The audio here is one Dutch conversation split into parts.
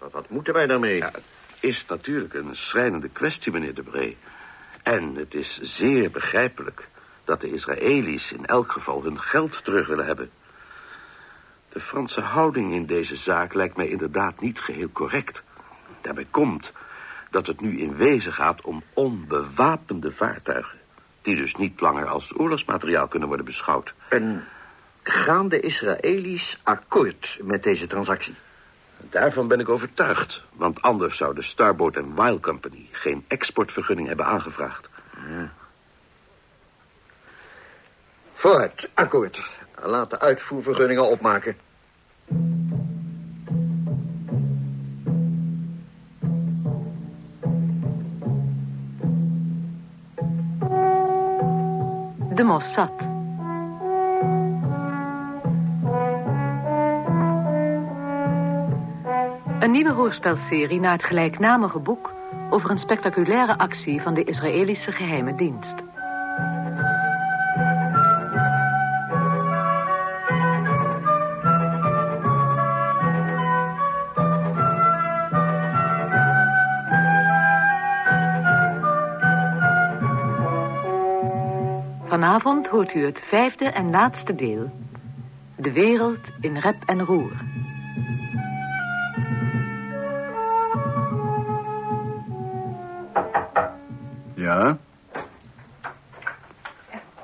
Wat, wat moeten wij daarmee? Ja, het is natuurlijk een schrijnende kwestie, meneer de Bree. En het is zeer begrijpelijk dat de Israëli's in elk geval hun geld terug willen hebben. De Franse houding in deze zaak lijkt mij inderdaad niet geheel correct. Daarbij komt dat het nu in wezen gaat om onbewapende vaartuigen... die dus niet langer als oorlogsmateriaal kunnen worden beschouwd. En gaan de Israëli's akkoord met deze transactie? Daarvan ben ik overtuigd, want anders zou de Starboat Wild Company... geen exportvergunning hebben aangevraagd. Ja. Vooruit, akkoord. Laat de uitvoervergunningen opmaken. De Mossad. Een nieuwe hoorspelserie naar het gelijknamige boek... over een spectaculaire actie van de Israëlische geheime dienst. Vanavond hoort u het vijfde en laatste deel. De wereld in rep en roer. Ja?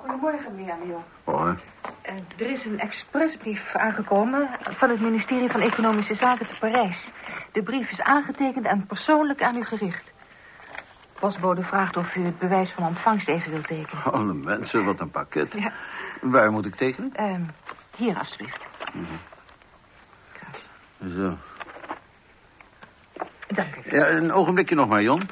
Goedemorgen, meneer Amiel. Hoor. Uh, er is een expressbrief aangekomen van het ministerie van Economische Zaken te Parijs. De brief is aangetekend en persoonlijk aan u gericht. Postbode vraagt of u het bewijs van ontvangst even wilt tekenen. Alle mensen, wat een pakket. Ja. Waar moet ik tekenen? Ehm, hier, alsjeblieft. Zo. Dank u. Ja, een ogenblikje nog maar, Jon.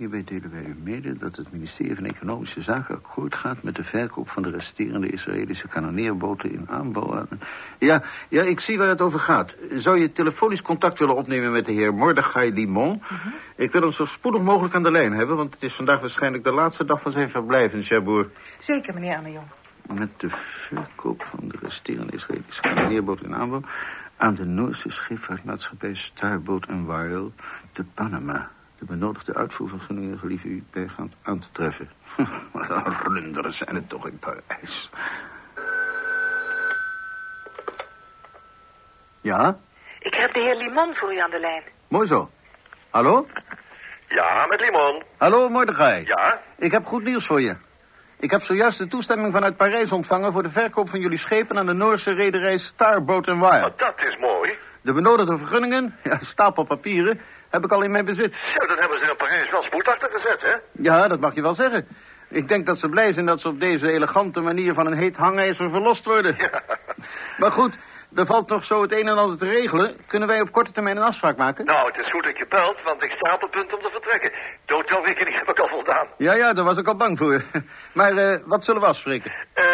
Hierbij delen wij u mede dat het ministerie van Economische Zaken akkoord gaat met de verkoop van de resterende Israëlische kanoneerboten in aanbouw. aan- Ja, ja, ik zie waar het over gaat. Zou je telefonisch contact willen opnemen met de heer Mordechai Limon? Ik wil hem zo spoedig mogelijk aan de lijn hebben, want het is vandaag waarschijnlijk de laatste dag van zijn verblijf in Cherbourg. Zeker, meneer Amiel. Met de verkoop van de resterende Israëlische kanoneerboot in aanbouw... aan de Noorse scheepvaartmaatschappij Starboat Wild te Panama. De benodigde uitvoervergunningen gelieve u bijgaand aan te treffen. Wat een runderen zijn het toch in Parijs. Ja, Ik heb de heer Limon voor u aan de lijn. mooi zo. Hallo? Ja, met Limon. Hallo, Mordechai. Ja? Ik heb goed nieuws voor je. Ik heb zojuist de toestemming vanuit Parijs ontvangen... voor de verkoop van jullie schepen aan de Noorse rederij Starboat Wild. Oh, dat is mooi. De benodigde vergunningen, ja, stapel papieren, heb ik al in mijn bezit. Zo, dan hebben ze in Parijs wel spoed achter gezet, hè? Ja, dat mag je wel zeggen. Ik denk dat ze blij zijn dat ze op deze elegante manier van een heet hangijzer verlost worden. Maar goed, er valt nog zo het een en ander te regelen. Kunnen wij op korte termijn een afspraak maken? Nou, het is goed dat je belt, want ik sta op het punt om te vertrekken. De hotelrekening heb ik al voldaan. Ja, ja, daar was ik al bang voor. Maar eh, wat zullen we afspreken? Eh,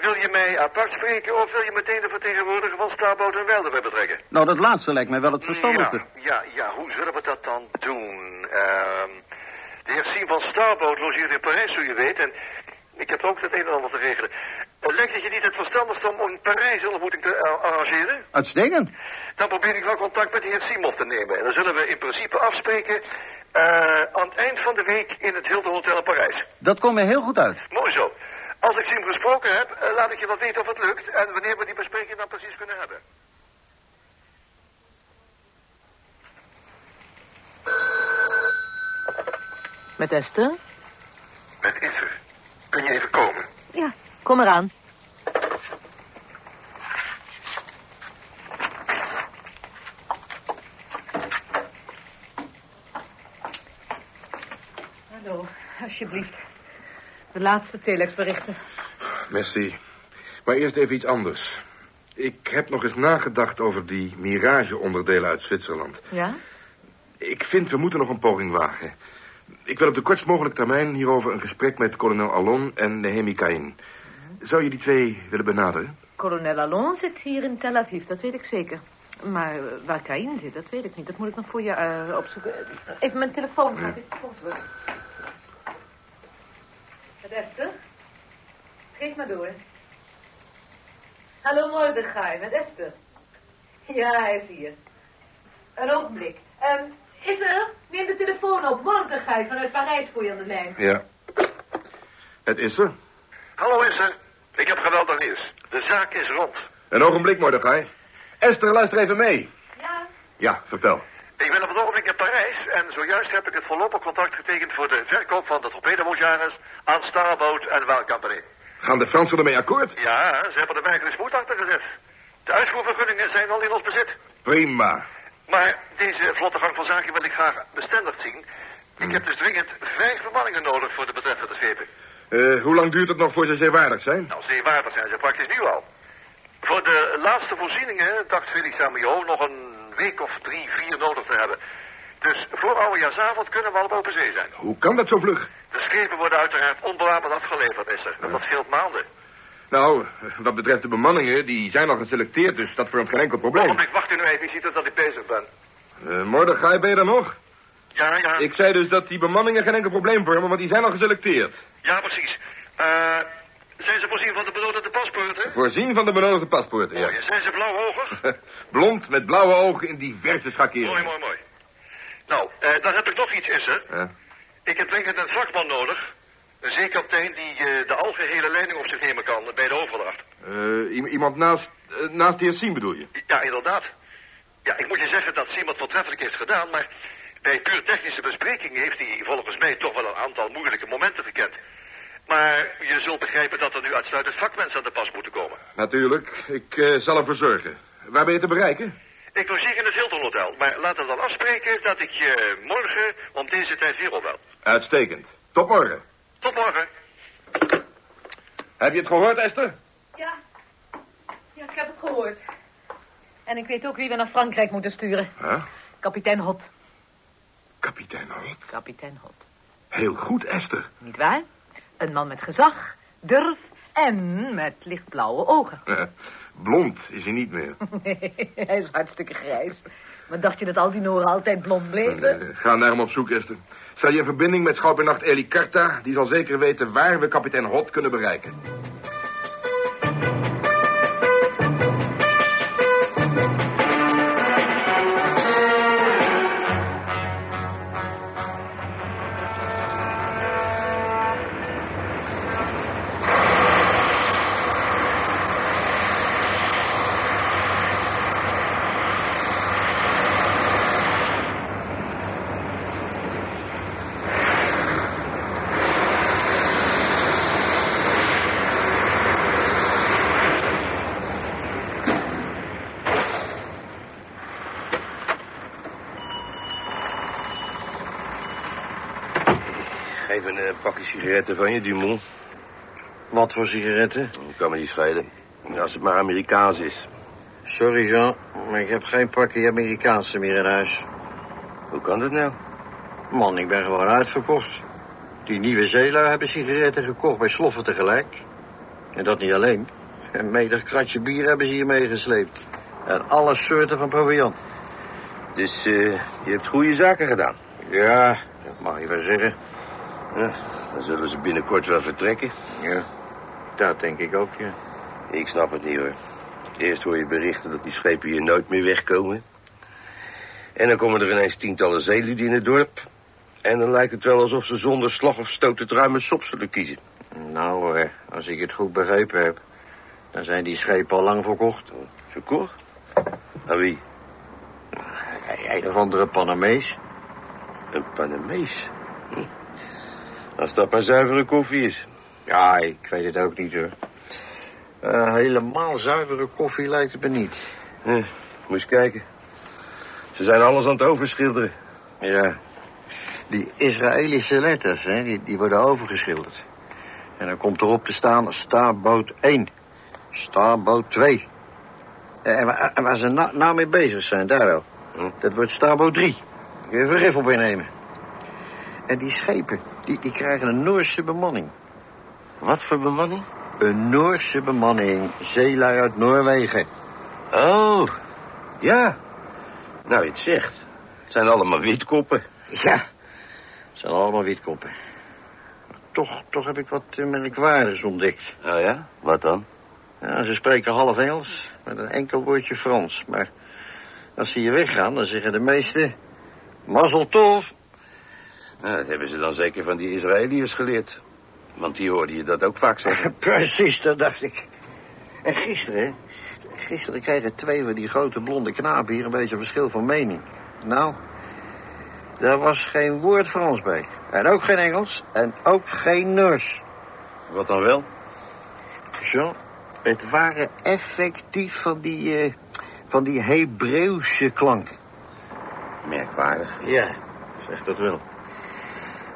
wil je mij apart spreken of wil je meteen de vertegenwoordiger van Starboot en Welder betrekken? Nou, dat laatste lijkt mij wel het verstandigste. Ja, ja, ja, hoe zullen we dat dan doen? Ehm, de heer Siem van Starboot logeert in Parijs, zo je weet, en ik heb ook het een en ander te regelen. Uh, lijkt het je niet het verstandigste om in Parijs een ontmoeting te eh, arrangeren? Uitstekend. Dan probeer ik wel contact met de heer Siem op te nemen. En dan zullen we in principe afspreken eh, aan het eind van de week in het Hilton Hotel in Parijs. Dat komt mij heel goed uit. Mooi zo. Als ik Siem gesproken heb, eh, laat ik je wel weten of het lukt en wanneer we die bespreking dan precies kunnen hebben. Met Esther? Met Isser. Kun je even komen? Ja, kom eraan. Hallo, alsjeblieft. De laatste telexberichten. Merci. Maar eerst even iets anders. Ik heb nog eens nagedacht over die Mirage-onderdelen uit Zwitserland. Ja? Ik vind, we moeten nog een poging wagen. Ik wil op de kortst mogelijke termijn hierover een gesprek met kolonel Allon en Nehemi Kain. Zou je die twee willen benaderen? Kolonel Allon zit hier in Tel Aviv, dat weet ik zeker. Maar eh, waar Kain zit, dat weet ik niet. Dat moet ik nog voor je eh, opzoeken. Even mijn telefoon gaan. Met Esther? Geef maar door. Hallo Mordechai, met Esther. Ja, hij is hier. Een ogenblik. Ehm is er? Neem de telefoon op. Mordechai vanuit Parijs voor je aan de lijn. Ja. Het is er. Hallo Esther, ik heb geweldig nieuws. De zaak is rond. Een ogenblik, Mordechai. Esther, luister even mee. Ja? Ja, vertel. Ik ben op het ogenblik in Parijs en zojuist heb ik het voorlopig contract getekend voor de verkoop van de torpedomotoren aan Starboat en Well Company. Gaan de Fransen ermee akkoord? Ja, ze hebben er werkelijk spoed achter gezet. De uitvoervergunningen zijn al in ons bezit. Prima. Maar deze vlotte gang van zaken wil ik graag bestendigd zien. Ik heb dus dringend vijf vermanningen nodig voor de betreffende schepen. Eh, hoe lang duurt het nog voor ze zeewaardig zijn? Nou, zeewaardig zijn ze praktisch nu al. Voor de laatste voorzieningen dacht Felix Amio nog een week of drie, vier nodig te hebben. Dus voor oudejaarsavond kunnen we al op open zee zijn. Hoe kan dat zo vlug? De schepen worden uiteraard onbewapend afgeleverd, is er. En dat scheelt maanden. Nou, wat betreft de bemanningen, die zijn al geselecteerd, dus dat vormt geen enkel probleem. Ogenblik, wacht u nu even. Ik zie dat ik bezig ben. Uh, Mordechai, ben je er nog? Ja, ja. Ik zei dus dat die bemanningen geen enkel probleem vormen, want die zijn al geselecteerd. Ja, precies. Eh, zijn ze voorzien van de benodigde paspoorten? Voorzien van de benodigde paspoorten, ja. Mooi. Zijn ze blauwogig? Blond met blauwe ogen in diverse schakeringen. Mooi, mooi, mooi. Nou, eh, dan heb ik nog iets, Isser. Ja. Ik heb dringend een vakman nodig. Een zeekaptein die eh, de algehele leiding op zich nemen kan bij de overdracht. Eh, iemand naast, naast de heer bedoel je? Ja, inderdaad. Ja, ik moet je zeggen dat Simon voortreffelijk heeft gedaan, maar bij puur technische besprekingen heeft hij volgens mij toch wel een aantal moeilijke momenten gekend. Maar je zult begrijpen dat er nu uitsluitend vakmensen aan de pas moeten komen. Natuurlijk, ik eh, zal ervoor zorgen. Waar ben je te bereiken? Ik logeer in het Hilton Hotel, maar laten we dan afspreken dat ik je morgen om deze tijd weer opbel. Uitstekend. Tot morgen. Tot morgen. Heb je het gehoord, Esther? Ja. Ja, ik heb het gehoord. En ik weet ook wie we naar Frankrijk moeten sturen. Huh? Kapitein Hot. Kapitein Hot. Kapitein Hot. Heel goed, Esther. Niet waar? Een man met gezag, durf en met lichtblauwe ogen. Blond is hij niet meer. Nee, hij is hartstikke grijs. Maar dacht je dat al die Noren altijd blond bleven? Eh, ga naar hem op zoek, Esther. Stel je in verbinding met schouwburgnacht Eli Carta. Die zal zeker weten waar we kapitein Hot kunnen bereiken. Pakje sigaretten van je, Dumont. Wat voor sigaretten? Dat kan me niet schelen. Als het maar Amerikaans is. Sorry, Jean, maar ik heb geen pakje Amerikaanse meer in huis. Hoe kan dat nou? Man, ik ben gewoon uitverkocht. Die nieuwe zeelui hebben sigaretten gekocht bij Sloffen tegelijk. En dat niet alleen. Een meter kratje bier hebben ze hier meegesleept. En alle soorten van proviant. Dus eh, je hebt goede zaken gedaan. Ja, dat mag je wel zeggen. Ja, dan zullen ze binnenkort wel vertrekken. Ja, dat denk ik ook, ja. Ik snap het niet hoor. Eerst hoor je berichten dat die schepen hier nooit meer wegkomen. En dan komen er ineens tientallen zeelieden in het dorp. En dan lijkt het wel alsof ze zonder slag of stoot het ruime sop zullen kiezen. Nou hoor, als ik het goed begrepen heb... dan zijn die schepen al lang verkocht. Verkocht? Aan wie? Een of andere Panamees. Een Panamees. Hm. Als dat maar zuivere koffie is. Ja, ik weet het ook niet hoor. Eh, helemaal zuivere koffie lijkt het me niet. Ja, moet eens kijken. Ze zijn alles aan het overschilderen. Ja. Die Israëlische letters, hè, die, die worden overgeschilderd. En dan komt erop te staan Starboot 1. Starboot 2. Eh, En waar, en waar ze nou, nou mee bezig zijn, daar wel. Hm. Dat wordt Starboot 3. Kun je even rif op innemen. En die schepen, die, die krijgen een Noorse bemanning. Wat voor bemanning? Een Noorse bemanning. Zeelui uit Noorwegen. Oh, ja. Nou, je het zegt. Het zijn allemaal witkoppen. Ja, het zijn allemaal witkoppen. Toch, toch heb ik wat merkwaardigs ontdekt. Oh ja? Wat dan? Ja, ze spreken half Engels met een enkel woordje Frans. Maar Als ze hier weggaan, dan zeggen de meesten... Mazzel tof. Nou, dat hebben ze dan zeker van die Israëliërs geleerd. Want die hoorde je dat ook vaak zeggen. Precies, dat dacht ik. En gisteren, gisteren kregen twee van die grote blonde knapen hier een beetje verschil van mening. Nou, daar was geen woord Frans bij. En ook geen Engels. En ook geen Noors. Wat dan wel? Zo, het waren effectief van die, eh, van die Hebreeuwse klanken. Merkwaardig. Ja, zeg dat wel.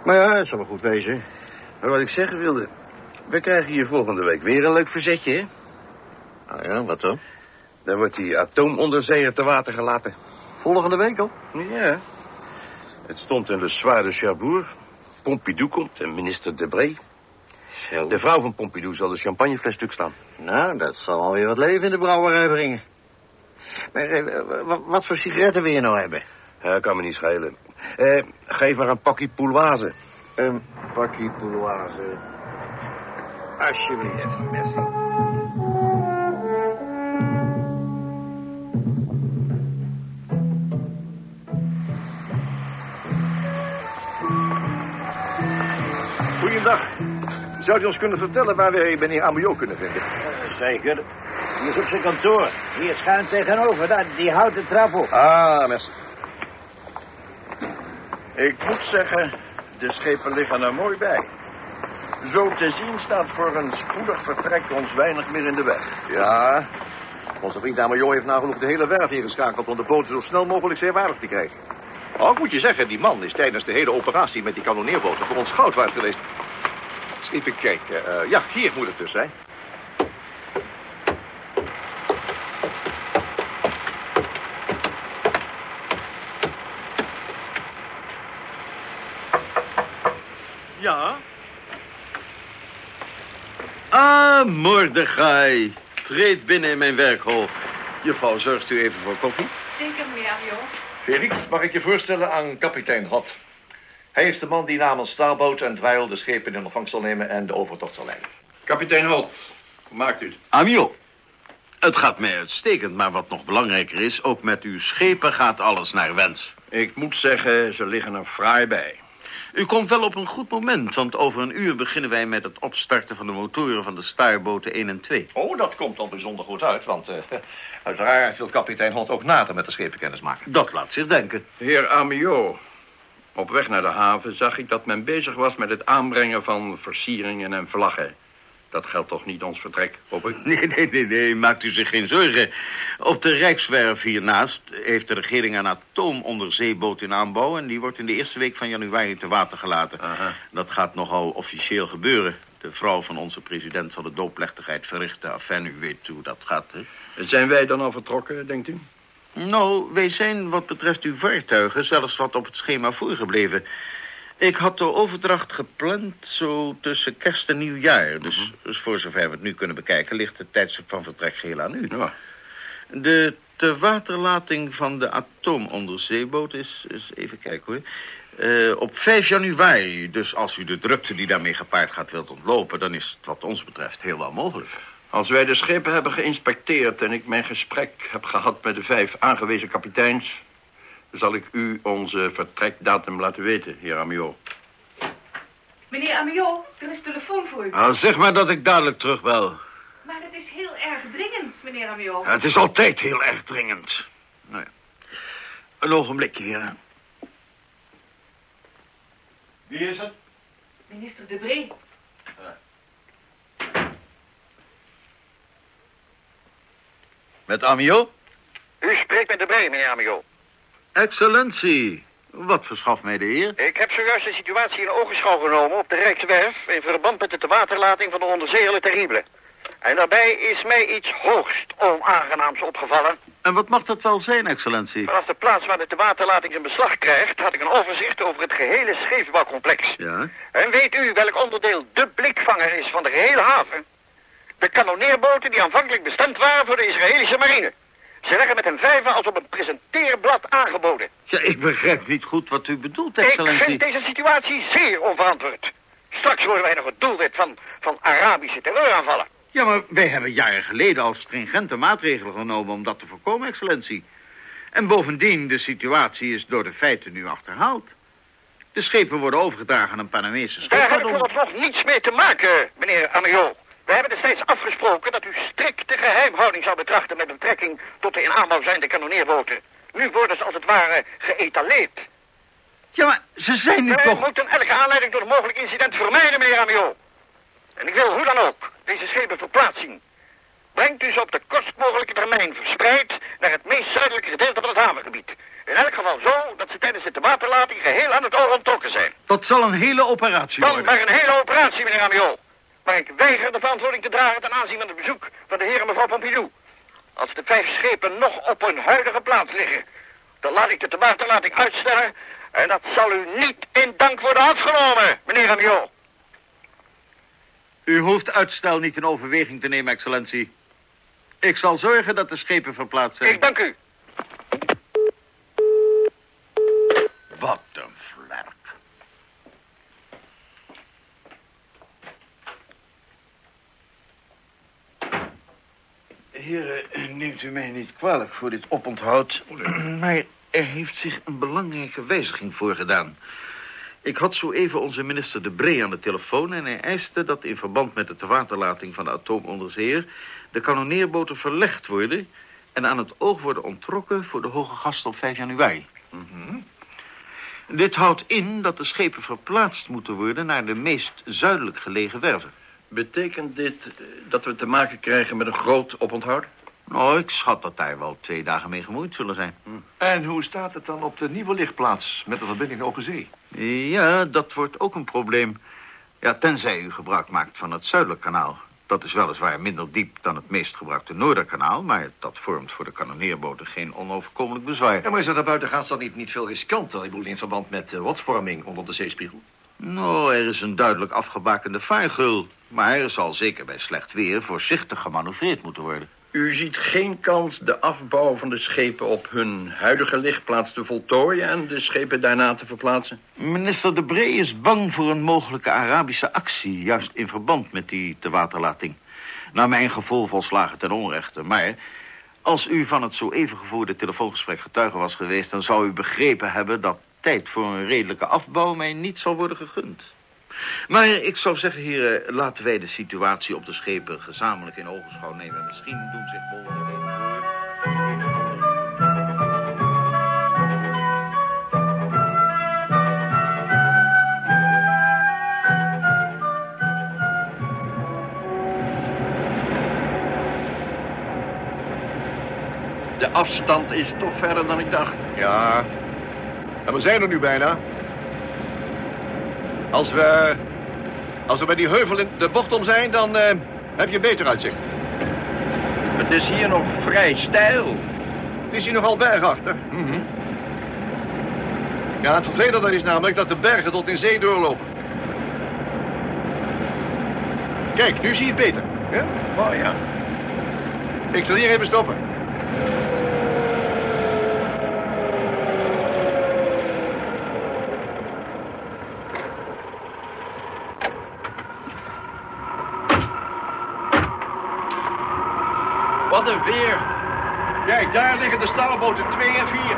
Maar ja, het zal wel goed wezen. Maar wat ik zeggen wilde... We krijgen hier volgende week weer een leuk verzetje, hè? Ah ja, wat dan? Dan wordt die atoomonderzeeër te water gelaten. Volgende week al? Ja. Het stond in de Soir de Cherbourg. Pompidou komt en minister Debré. Zo. De vrouw van Pompidou zal de champagnefles stuk staan. Nou, dat zal alweer wat leven in de brouwerij brengen. Maar eh, wa- wat voor sigaretten wil je nou hebben? Ja, kan me niet schelen. Eh, geef maar een pakje pouloise. Een pakje pouloise. Alsjeblieft, merci. Goeiedag. Zou u ons kunnen vertellen waar wij meneer Amiot kunnen vinden? Zeker. Die is op zijn kantoor. Hier schuin tegenover. Daar, die houten trap op. Ah, merci. Ik moet zeggen, de schepen liggen er mooi bij. Zo te zien staat voor een spoedig vertrek ons weinig meer in de weg. Ja, onze vriend Amajo heeft nagenoeg de hele werf ingeschakeld... om de boot zo snel mogelijk zeewaardig te krijgen. Oh, ik moet je zeggen, die man is tijdens de hele operatie met die kanonneerboten voor ons goud waard geweest. Eens even kijken. eh, ja, hier moet het dus zijn. Ja? Ah, Mordechai. Treed binnen in mijn werkhol. Juffrouw, zorgt u even voor koffie? Zeker, meneer joh. Felix, mag ik je voorstellen aan kapitein Hot. Hij is de man die namens Starboot en Dweil de schepen in ontvangst zal nemen en de overtocht zal leiden. Kapitein Holt, hoe maakt u het? Amio. Het gaat mij uitstekend, maar wat nog belangrijker is... ook met uw schepen gaat alles naar wens. Ik moet zeggen, ze liggen er fraai bij. U komt wel op een goed moment, want over een uur beginnen wij met het opstarten van de motoren van de Starboten 1 en 2. Oh, dat komt al bijzonder goed uit, want eh, uiteraard wil kapitein Hot ook nader met de schepen kennis maken. Dat laat zich denken. Heer Amiot, op weg naar de haven zag ik dat men bezig was met het aanbrengen van versieringen en vlaggen. Dat geldt toch niet ons vertrek, hoop ik? Nee, nee, nee, nee, maakt u zich geen zorgen. Op de Rijkswerf hiernaast heeft de regering een atoomonderzeeboot in aanbouw... en die wordt in de eerste week van januari te water gelaten. Aha. Dat gaat nogal officieel gebeuren. De vrouw van onze president zal de doopplechtigheid verrichten. Enfin, u weet hoe dat gaat, hè? Zijn wij dan al vertrokken, denkt u? Nou, wij zijn wat betreft uw vaartuigen zelfs wat op het schema voorgebleven. Ik had de overdracht gepland zo tussen kerst en nieuwjaar. Dus, dus voor zover we het nu kunnen bekijken... ligt het tijdstip van vertrek geheel aan u. Ja. De tewaterlating van de atoomonderzeeboot is, is... Even kijken hoor... Eh, op 5 januari, dus als u de drukte die daarmee gepaard gaat wilt ontlopen... dan is het wat ons betreft heel wel mogelijk. Als wij de schepen hebben geïnspecteerd en ik mijn gesprek heb gehad met de vijf aangewezen kapiteins... zal ik u onze vertrekdatum laten weten, heer Amiot. Meneer Amiot, er is telefoon voor u. Nou, zeg maar dat ik dadelijk terugbel. Maar het is heel erg dringend, meneer Amiot. Het is altijd heel erg dringend. Nou ja. Een ogenblikje, heer. Wie is het? Minister De Bree. Met Amio? U spreekt met de Bree, meneer Amigo. Excellentie. Wat verschaft mij de eer? Ik heb zojuist de situatie in ogenschouw genomen op de Rijkswerf... in verband met de tewaterlating van de onderzeeër Terrible. En daarbij is mij iets hoogst onaangenaams opgevallen. En wat mag dat wel zijn, excellentie? Vanaf de plaats waar de tewaterlating in beslag krijgt... had ik een overzicht over het gehele scheepsbouwcomplex. Ja? En weet u welk onderdeel de blikvanger is van de gehele haven? De kanonneerboten die aanvankelijk bestemd waren voor de Israëlische marine. Ze leggen met een vijver als op een presenteerblad aangeboden. Ja, ik begrijp niet goed wat u bedoelt, Ik excellentie. vind deze situatie zeer onverantwoord. Straks worden wij nog het doelwit van, van Arabische terreuraanvallen. Ja, maar wij hebben jaren geleden al stringente maatregelen genomen om dat te voorkomen, excellentie. En bovendien, de situatie is door de feiten nu achterhaald. De schepen worden overgedragen aan een Panamese Daar heb ik nog niets mee te maken, meneer Amiot. We hebben destijds afgesproken dat u strikte geheimhouding zou betrachten met betrekking tot de in aanbouw zijnde kanoneerboten. Nu worden ze als het ware geëtaleerd. Ja, maar ze zijn nu Wij toch... moeten elke aanleiding tot een mogelijk incident vermijden, meneer Amiot. En ik wil hoe dan ook deze schepen verplaatsen. Brengt u ze op de kortst mogelijke termijn verspreid naar het meest zuidelijke gedeelte van het havengebied. In elk geval zo dat ze tijdens de waterlating geheel aan het oor onttrokken zijn. Dat zal een hele operatie Dan worden. maar een hele operatie, meneer Amiot. Maar ik weiger de verantwoording te dragen ten aanzien van het bezoek van de heer en mevrouw Pompidou. Als de vijf schepen nog op hun huidige plaats liggen, dan laat ik de waterlating uitstellen. En dat zal u niet in dank worden afgenomen, meneer Amiot. U hoeft uitstel niet in overweging te nemen, excellentie. Ik zal zorgen dat de schepen verplaatst zijn. Ik dank u. Wat een vlerk. Heren, neemt u mij niet kwalijk voor dit oponthoud. Maar er heeft zich een belangrijke wijziging voorgedaan. Ik had zo even onze minister De Bree aan de telefoon... en hij eiste dat in verband met de tewaterlating van de atoomonderzeeër... de kanoneerboten verlegd worden... en aan het oog worden ontrokken voor de hoge gast op 5 januari. Dit houdt in dat de schepen verplaatst moeten worden... naar de meest zuidelijk gelegen werven. Betekent dit eh, dat we te maken krijgen met een groot oponthoud? Nou, ik schat dat daar wel twee dagen mee gemoeid zullen zijn. En hoe staat het dan op de nieuwe lichtplaats met de verbinding open zee? Ja, dat wordt ook een probleem. Ja, tenzij u gebruik maakt van het Zuidelijk kanaal. Dat is weliswaar minder diep dan het meest gebruikte Noorderkanaal... maar dat vormt voor de kanoneerboten geen onoverkomelijk bezwaar. Ja, maar is dat daar buitengaans dan niet, niet veel riskanter? Ik bedoel, in verband met uh, watvorming onder de zeespiegel? Nou, er is een duidelijk afgebakende vaargul. Maar er zal zeker bij slecht weer voorzichtig gemanoeuvreerd moeten worden. U ziet geen kans de afbouw van de schepen op hun huidige lichtplaats te voltooien... en de schepen daarna te verplaatsen? Minister De Bree is bang voor een mogelijke Arabische actie... juist in verband met die tewaterlating. Naar mijn gevoel volslagen ten onrechte. Maar als u van het zo even gevoerde telefoongesprek getuige was geweest... dan zou u begrepen hebben dat tijd voor een redelijke afbouw... mij niet zal worden gegund. Maar ik zou zeggen, heren, laten wij de situatie op de schepen gezamenlijk in ogenschouw nemen. Misschien doen zich mogelijkheden. De afstand is toch verder dan ik dacht. Ja. En we zijn er nu bijna. Als we... Als we bij die heuvel in de bocht om zijn, dan eh, heb je beter uitzicht. Het is hier nog vrij steil. Het is hier nogal bergachtig. Mhm. Ja, het vervelende is namelijk dat de bergen tot in zee doorlopen. Kijk, nu zie je het beter. Ja? Oh ja. Ik zal hier even stoppen. Wat een weer. Kijk, daar liggen de staalboten 2 en 4.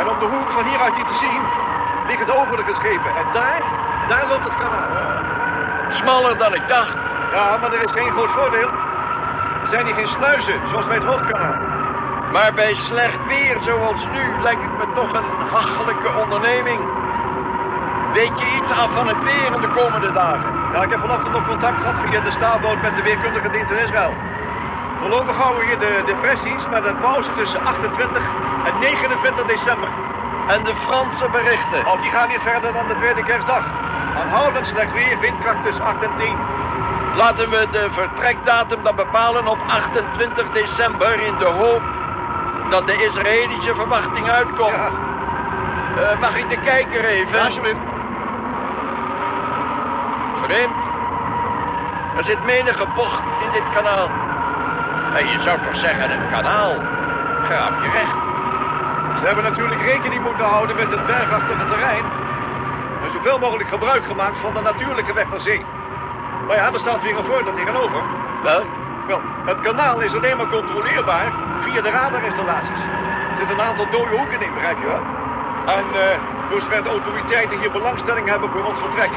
En op de hoek van hieruit hier te zien liggen de overige schepen. En daar, daar loopt het kanaal. Smaller dan ik dacht. Ja, maar er is geen groot voordeel. Er zijn hier geen sluizen, zoals bij het hoofdkanaal. Maar bij slecht weer zoals nu lijkt het me toch een hachelijke onderneming. Weet je iets af van het weer in de komende dagen? Ja, ik heb vanochtend nog contact gehad via de staalboot met de weerkundige dienst in Israël. Voorlopig houden we hier de depressies met een pauze tussen 28 en 29 december. En de Franse berichten? Oh, die gaan niet verder dan de tweede kerstdag. Aanhoudend slecht weer, windkracht tussen 8 en 10. Laten we de vertrekdatum dan bepalen op 28 december in de hoop dat de Israëlische verwachting uitkomt. Ja, Eh, mag ik de kijker even? ja, alsjeblieft. Vreemd. Er zit menige bocht in dit kanaal. En je zou toch zeggen een kanaal. Graaf je recht. Ze hebben natuurlijk rekening moeten houden met het bergachtige terrein. En zoveel mogelijk gebruik gemaakt van de natuurlijke weg naar zee. Maar ja, er staat weer een voordeel tegenover. Wel, Wel, het kanaal is alleen maar controleerbaar via de radarinstallaties. zit een aantal dode hoeken in, begrijp je wel? En uh, zover de autoriteiten hier belangstelling hebben voor ons vertrek...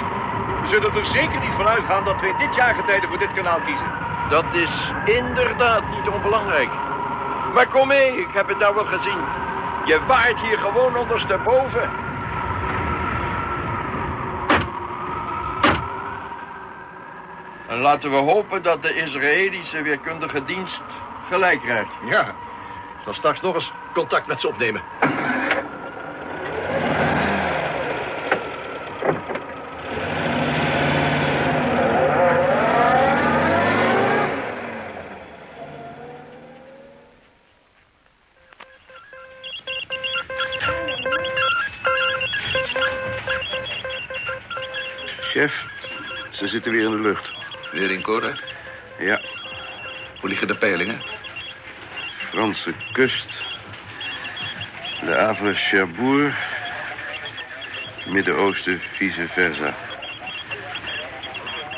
we zullen er zeker niet van uitgaan dat we dit jaargetijde voor dit kanaal kiezen. Dat is inderdaad niet onbelangrijk. Maar kom mee, ik heb het nou wel gezien. Je waait hier gewoon ondersteboven. En laten we hopen dat de Israëlische weerkundige dienst gelijk krijgt. Ja, ik zal straks nog eens contact met ze opnemen. De? Franse kust. De Havre Cherbourg. Midden-Oosten, vice versa.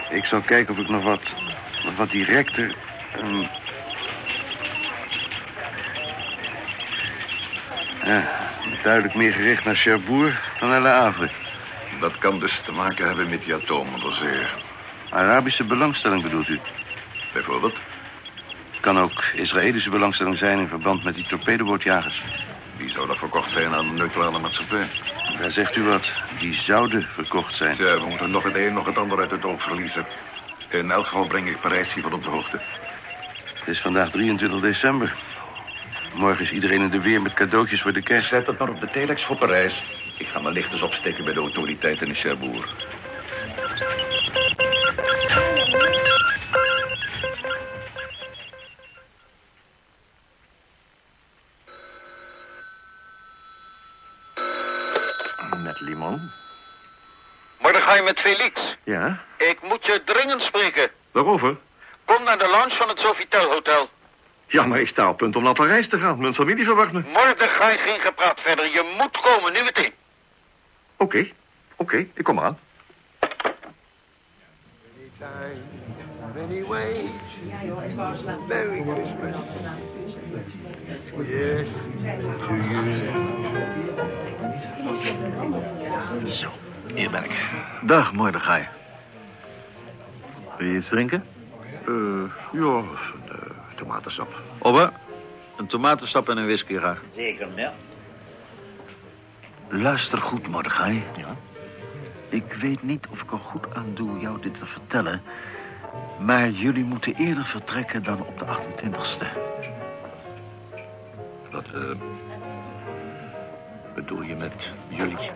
Ik zal kijken of ik nog wat, nog wat directer... ehm, Ja, duidelijk meer gericht naar Cherbourg dan naar Le Havre. Dat kan dus te maken hebben met die atoomonderzeeër. Arabische belangstelling bedoelt u? Bijvoorbeeld? Kan ook Israëlische belangstelling zijn in verband met die torpedobootjagers. Die zou dat verkocht zijn aan een neutrale maatschappij. Daar zegt u wat. Die zouden verkocht zijn. Ja, we moeten nog het een, nog het ander uit het oog verliezen. In elk geval breng ik Parijs hiervan op de hoogte. Het is vandaag 23 december. Morgen is iedereen in de weer met cadeautjes voor de kerst. Zet het maar op de telex voor Parijs. Ik ga mijn lichters opsteken bij de autoriteiten in Cherbourg. Mordechai met Felix. Ja? Ik moet je dringend spreken. Waarover? Kom naar de lounge van het Sofitel Hotel. Ja, maar ik sta op punt om naar Parijs te gaan. Mijn familie verwacht me. Mordechai, geen gepraat verder. Je moet komen, nu meteen. Oké, oké, ik kom aan. Many ways. Merry Christmas. Yes, to you. Ben ik. Dag, Mordechai. Wil je iets drinken? Eh, ja, een uh, tomatensap. Obbe, een tomatensap en een whisky graag. Zeker, ja. Luister goed, Mordechai. Ja? Ik weet niet of ik er goed aan doe jou dit te vertellen... maar jullie moeten eerder vertrekken dan op de 28ste. Wat eh, bedoel je met jullie?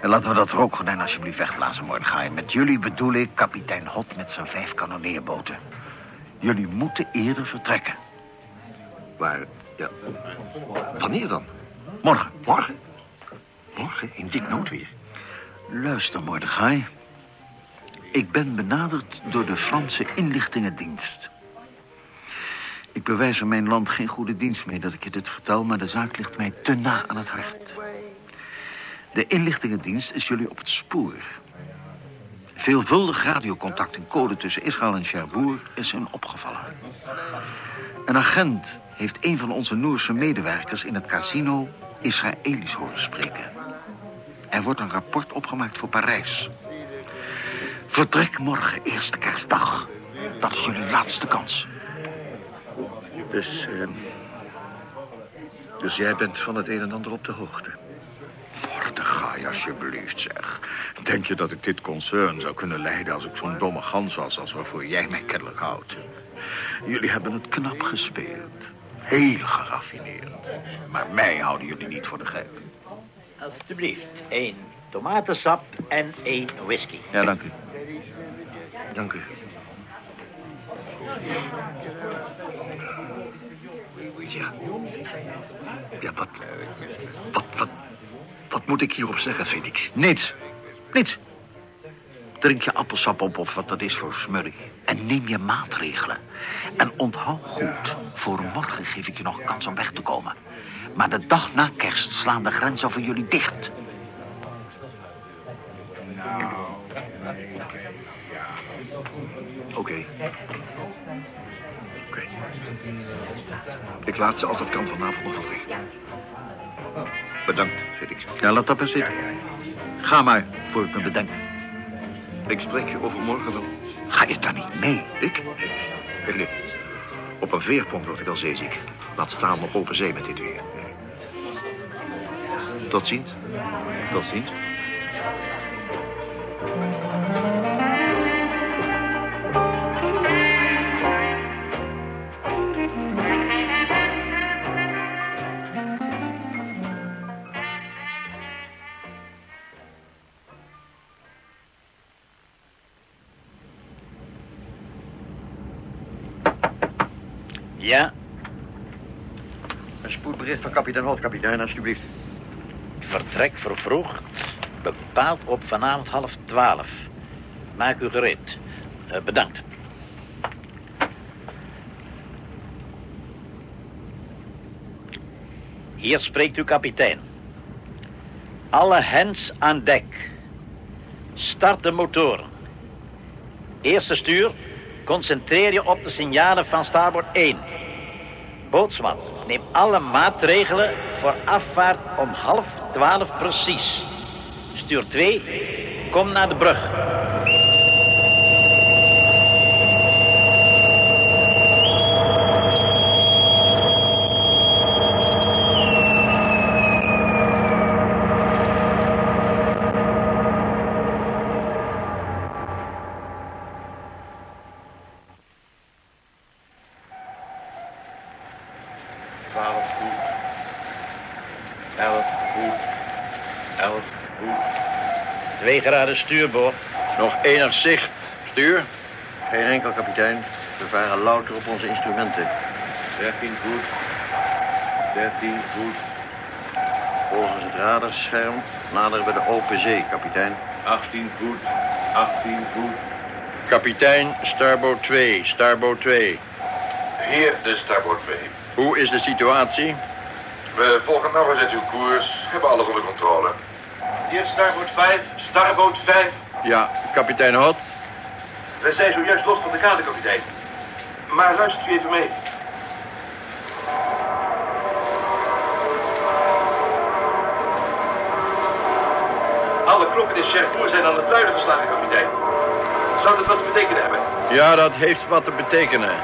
En laten we dat rookgordijn alsjeblieft wegblazen, Mordechai. Met jullie bedoel ik kapitein Hot met zijn vijf kanonneerboten. Jullie moeten eerder vertrekken. Waar, ja, wanneer dan? Morgen. Morgen? Morgen? In dik noodweer? Luister, Mordechai. Ik ben benaderd door de Franse inlichtingendienst. Ik bewijs aan mijn land geen goede dienst mee dat ik je dit vertel... maar de zaak ligt mij te na aan het hart. De inlichtingendienst is jullie op het spoor. Veelvuldig radiocontact en code tussen Israël en Cherbourg is hun opgevallen. Een agent heeft een van onze Noorse medewerkers in het casino Israëlisch horen spreken. Er wordt een rapport opgemaakt voor Parijs. Vertrek morgen, eerste kerstdag. Dat is jullie laatste kans. Dus, eh, dus jij bent van het een en ander op de hoogte. Mordechai, alsjeblieft, zeg. Denk je dat ik dit concern zou kunnen leiden als ik zo'n domme gans was... als waarvoor jij mij kennelijk houdt? Jullie hebben het knap gespeeld. Heel geraffineerd. Maar mij houden jullie niet voor de gek. Alsjeblieft, één tomatensap en één whisky. Ja, dank u. Dank u. Ja. Ja. Wat moet ik hierop zeggen, Felix? Niets. Niets. Drink je appelsap op of wat dat is voor smurrie. En neem je maatregelen. En onthoud goed, voor morgen geef ik je nog kans om weg te komen. Maar de dag na kerst slaan de grenzen voor jullie dicht. Oké. Oké. Oké. Ik laat ze als dat kan vanavond nog verrichten. Bedankt, Felix. Ja, laat dat maar zitten. Ga maar, voor ik me bedenk. Ik spreek je overmorgen wel. Ga je daar niet mee? Ik? Kijk nu. Op een veerpont word ik al zeeziek. Laat staan op open zee met dit weer. Tot ziens. Tot ziens. Een spoedbericht van kapitein Holt, kapitein, alsjeblieft. vertrek vervroegd. Bepaald op vanavond half twaalf. Maak u gereed. Eh, bedankt. Hier spreekt uw kapitein. Alle hens aan dek. Start de motoren. Eerste stuur. Concentreer je op de signalen van starboard 1. Bootsman, neem alle maatregelen voor afvaart om half twaalf precies. Stuur 2, kom naar de brug. 11 goed. 2 graden stuurboord. Nog enig zicht. Stuur? Geen enkel, kapitein. We varen louter op onze instrumenten. 13 goed. 13 goed. Volgens het radarscherm naderen we de open zee, kapitein. 18 voet, 18 voet. Kapitein, starboard 2, starboard 2. Hier de starboard 2. Hoe is de situatie? We volgen nog eens uw koers, hebben alles onder controle. Hier starboard 5, starboot 5. Ja, kapitein Hot. We zijn zojuist los van de kade, kapitein. Maar luistert u even mee. Alle klokken in Cherbourg zijn aan het luiden geslagen, kapitein. Zou dat wat te betekenen hebben? Ja, dat heeft wat te betekenen.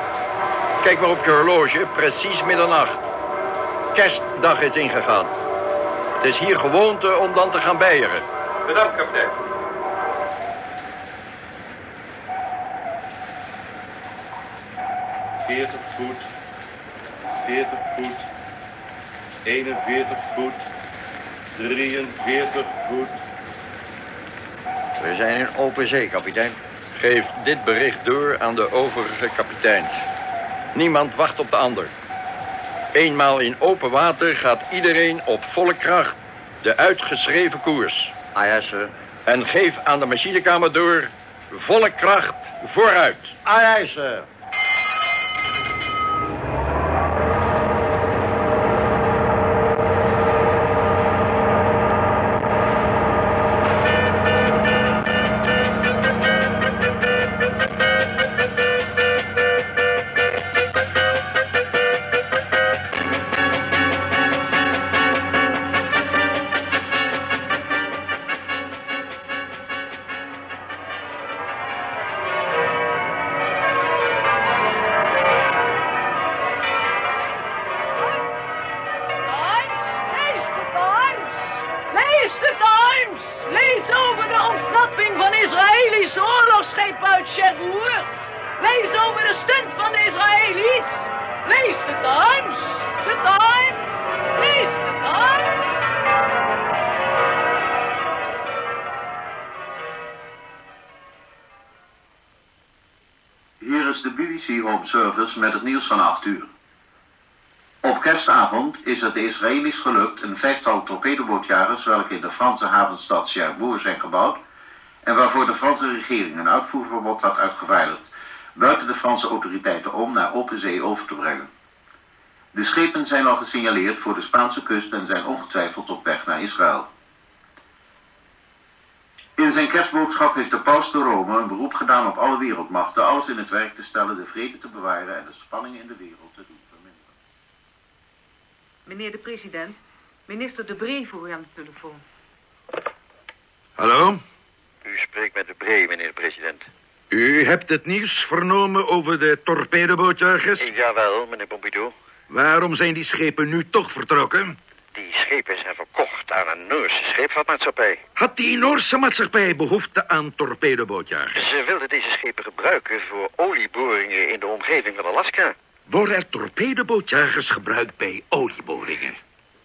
Kijk maar op je horloge, precies middernacht. Kerstdag is ingegaan. Het is hier gewoonte om dan te gaan bijeren. Bedankt, kapitein. Veertig voet. 40 voet. 41 voet. 43 voet. We zijn in open zee, kapitein. Geef dit bericht door aan de overige kapiteins. Niemand wacht op de ander. Eenmaal in open water gaat iedereen op volle kracht de uitgeschreven koers. Ah ja, sir. En geef aan de machinekamer door volle kracht vooruit. Ah ja, sir. Met het nieuws van 8 uur. Op kerstavond is het de Israëli's gelukt een vijftal torpedobootjagers welke in de Franse havenstad Cherbourg zijn gebouwd en waarvoor de Franse regering een uitvoerverbod had uitgevaardigd, buiten de Franse autoriteiten om naar open zee over te brengen. De schepen zijn al gesignaleerd voor de Spaanse kust en zijn ongetwijfeld op weg naar Israël. In zijn kerstboodschap heeft de paus de Rome een beroep gedaan op alle wereldmachten alles in het werk te stellen de vrede te bewaren en de spanningen in de wereld te doen verminderen. Meneer de president, minister De Bree voor u aan de telefoon. Hallo? U spreekt met de Bree, meneer de president. U hebt het nieuws vernomen over de torpedobootjagers? Jawel, meneer Pompidou. Waarom zijn die schepen nu toch vertrokken? Die schepen zijn verkocht aan een Noorse scheepvaartmaatschappij. Had die Noorse maatschappij behoefte aan torpedobootjagers? Ze wilden deze schepen gebruiken voor olieboringen in de omgeving van Alaska. Worden er torpedobootjagers gebruikt bij olieboringen?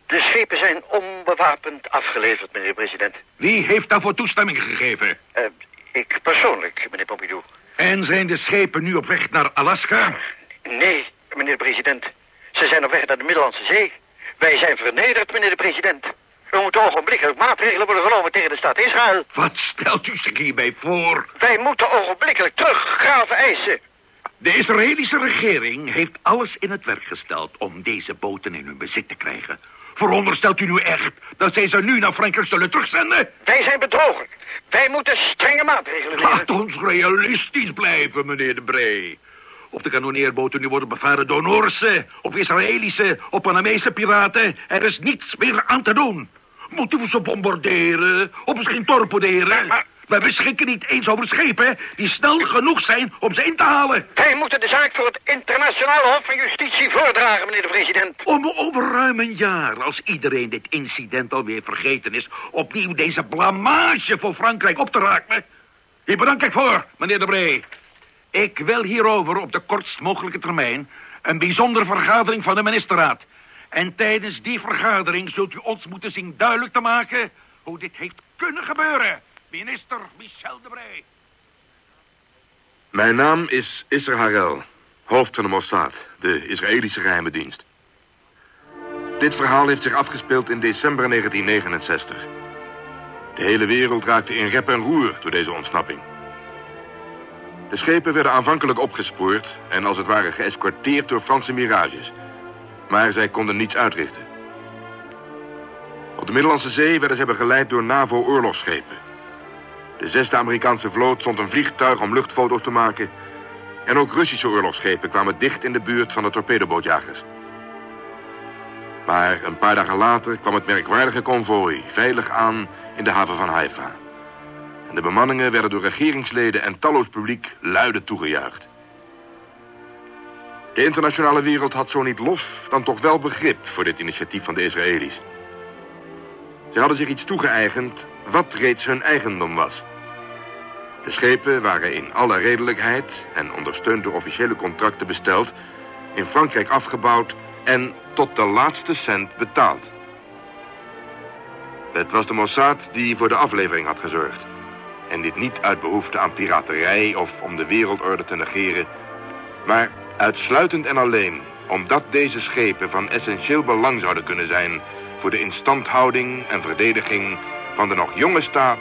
De schepen zijn onbewapend afgeleverd, meneer de president. Wie heeft daarvoor toestemming gegeven? Uh, ik persoonlijk, meneer Pompidou. En zijn de schepen nu op weg naar Alaska? Nee, meneer de president. Ze zijn op weg naar de Middellandse Zee. Wij zijn vernederd, meneer de president. Er moeten ogenblikkelijk maatregelen worden genomen tegen de staat Israël. Wat stelt u zich hierbij voor? Wij moeten ogenblikkelijk teruggraven eisen. De Israëlische regering heeft alles in het werk gesteld om deze boten in hun bezit te krijgen. Veronderstelt u nu echt dat zij ze nu naar Frankrijk zullen terugzenden? Wij zijn bedrogen. Wij moeten strenge maatregelen nemen. Laat ons realistisch blijven, meneer de Bree. Of de kanoneerboten nu worden bevaren door Noorse, of Israëlische, of Panamese piraten. Er is niets meer aan te doen. Moeten we ze bombarderen, of misschien torpederen? Maar, We beschikken niet eens over schepen die snel genoeg zijn om ze in te halen. Wij moeten de zaak voor het internationale hof van justitie voordragen, meneer de president. Om over ruim een jaar, als iedereen dit incident alweer vergeten is... opnieuw deze blamage voor Frankrijk op te raken. Hier bedank ik voor, meneer de Bree. Ik wil hierover op de kortst mogelijke termijn... een bijzondere vergadering van de ministerraad. En tijdens die vergadering zult u ons moeten zien duidelijk te maken... hoe dit heeft kunnen gebeuren. Minister Michel de. Mijn naam is Isser Harel, hoofd van de Mossad, de Israëlische geheime dienst. Dit verhaal heeft zich afgespeeld in december 1969. De hele wereld raakte in rep en roer door deze ontsnapping. De schepen werden aanvankelijk opgespoord en als het ware geëscorteerd door Franse mirages. Maar zij konden niets uitrichten. Op de Middellandse Zee werden ze begeleid door NAVO-oorlogsschepen. De zesde Amerikaanse vloot stond een vliegtuig om luchtfoto's te maken. En ook Russische oorlogsschepen kwamen dicht in de buurt van de torpedobootjagers. Maar een paar dagen later kwam het merkwaardige konvooi veilig aan in de haven van Haifa. En de bemanningen werden door regeringsleden en talloos publiek luide toegejuicht. De internationale wereld had zo niet lof, dan toch wel begrip voor dit initiatief van de Israëli's. Ze hadden zich iets toegeëigend wat reeds hun eigendom was. De schepen waren in alle redelijkheid en ondersteund door officiële contracten besteld, in Frankrijk afgebouwd en tot de laatste cent betaald. Het was de Mossad die voor de aflevering had gezorgd. En dit niet uit behoefte aan piraterij of om de wereldorde te negeren, maar uitsluitend en alleen omdat deze schepen van essentieel belang zouden kunnen zijn voor de instandhouding en verdediging van de nog jonge staat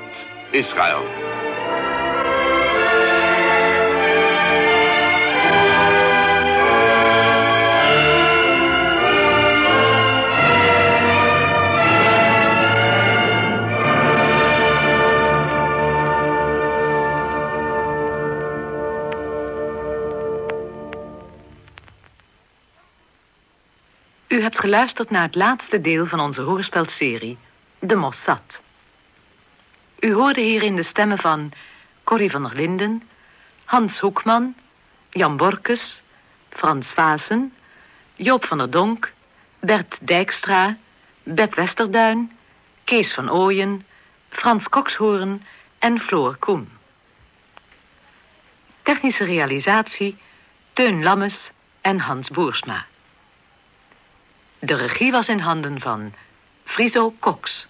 Israël. Hebt geluisterd naar het laatste deel van onze hoorspelserie, De Mossad. U hoorde hierin de stemmen van Corrie van der Linden, Hans Hoekman, Jan Borkes, Frans Vaassen, Joop van der Donk, Bert Dijkstra, Bet Westerduin, Kees van Ooyen, Frans Kokshoorn en Floor Koen. Technische realisatie Teun Lammes en Hans Boersma. De regie was in handen van Friso Cox.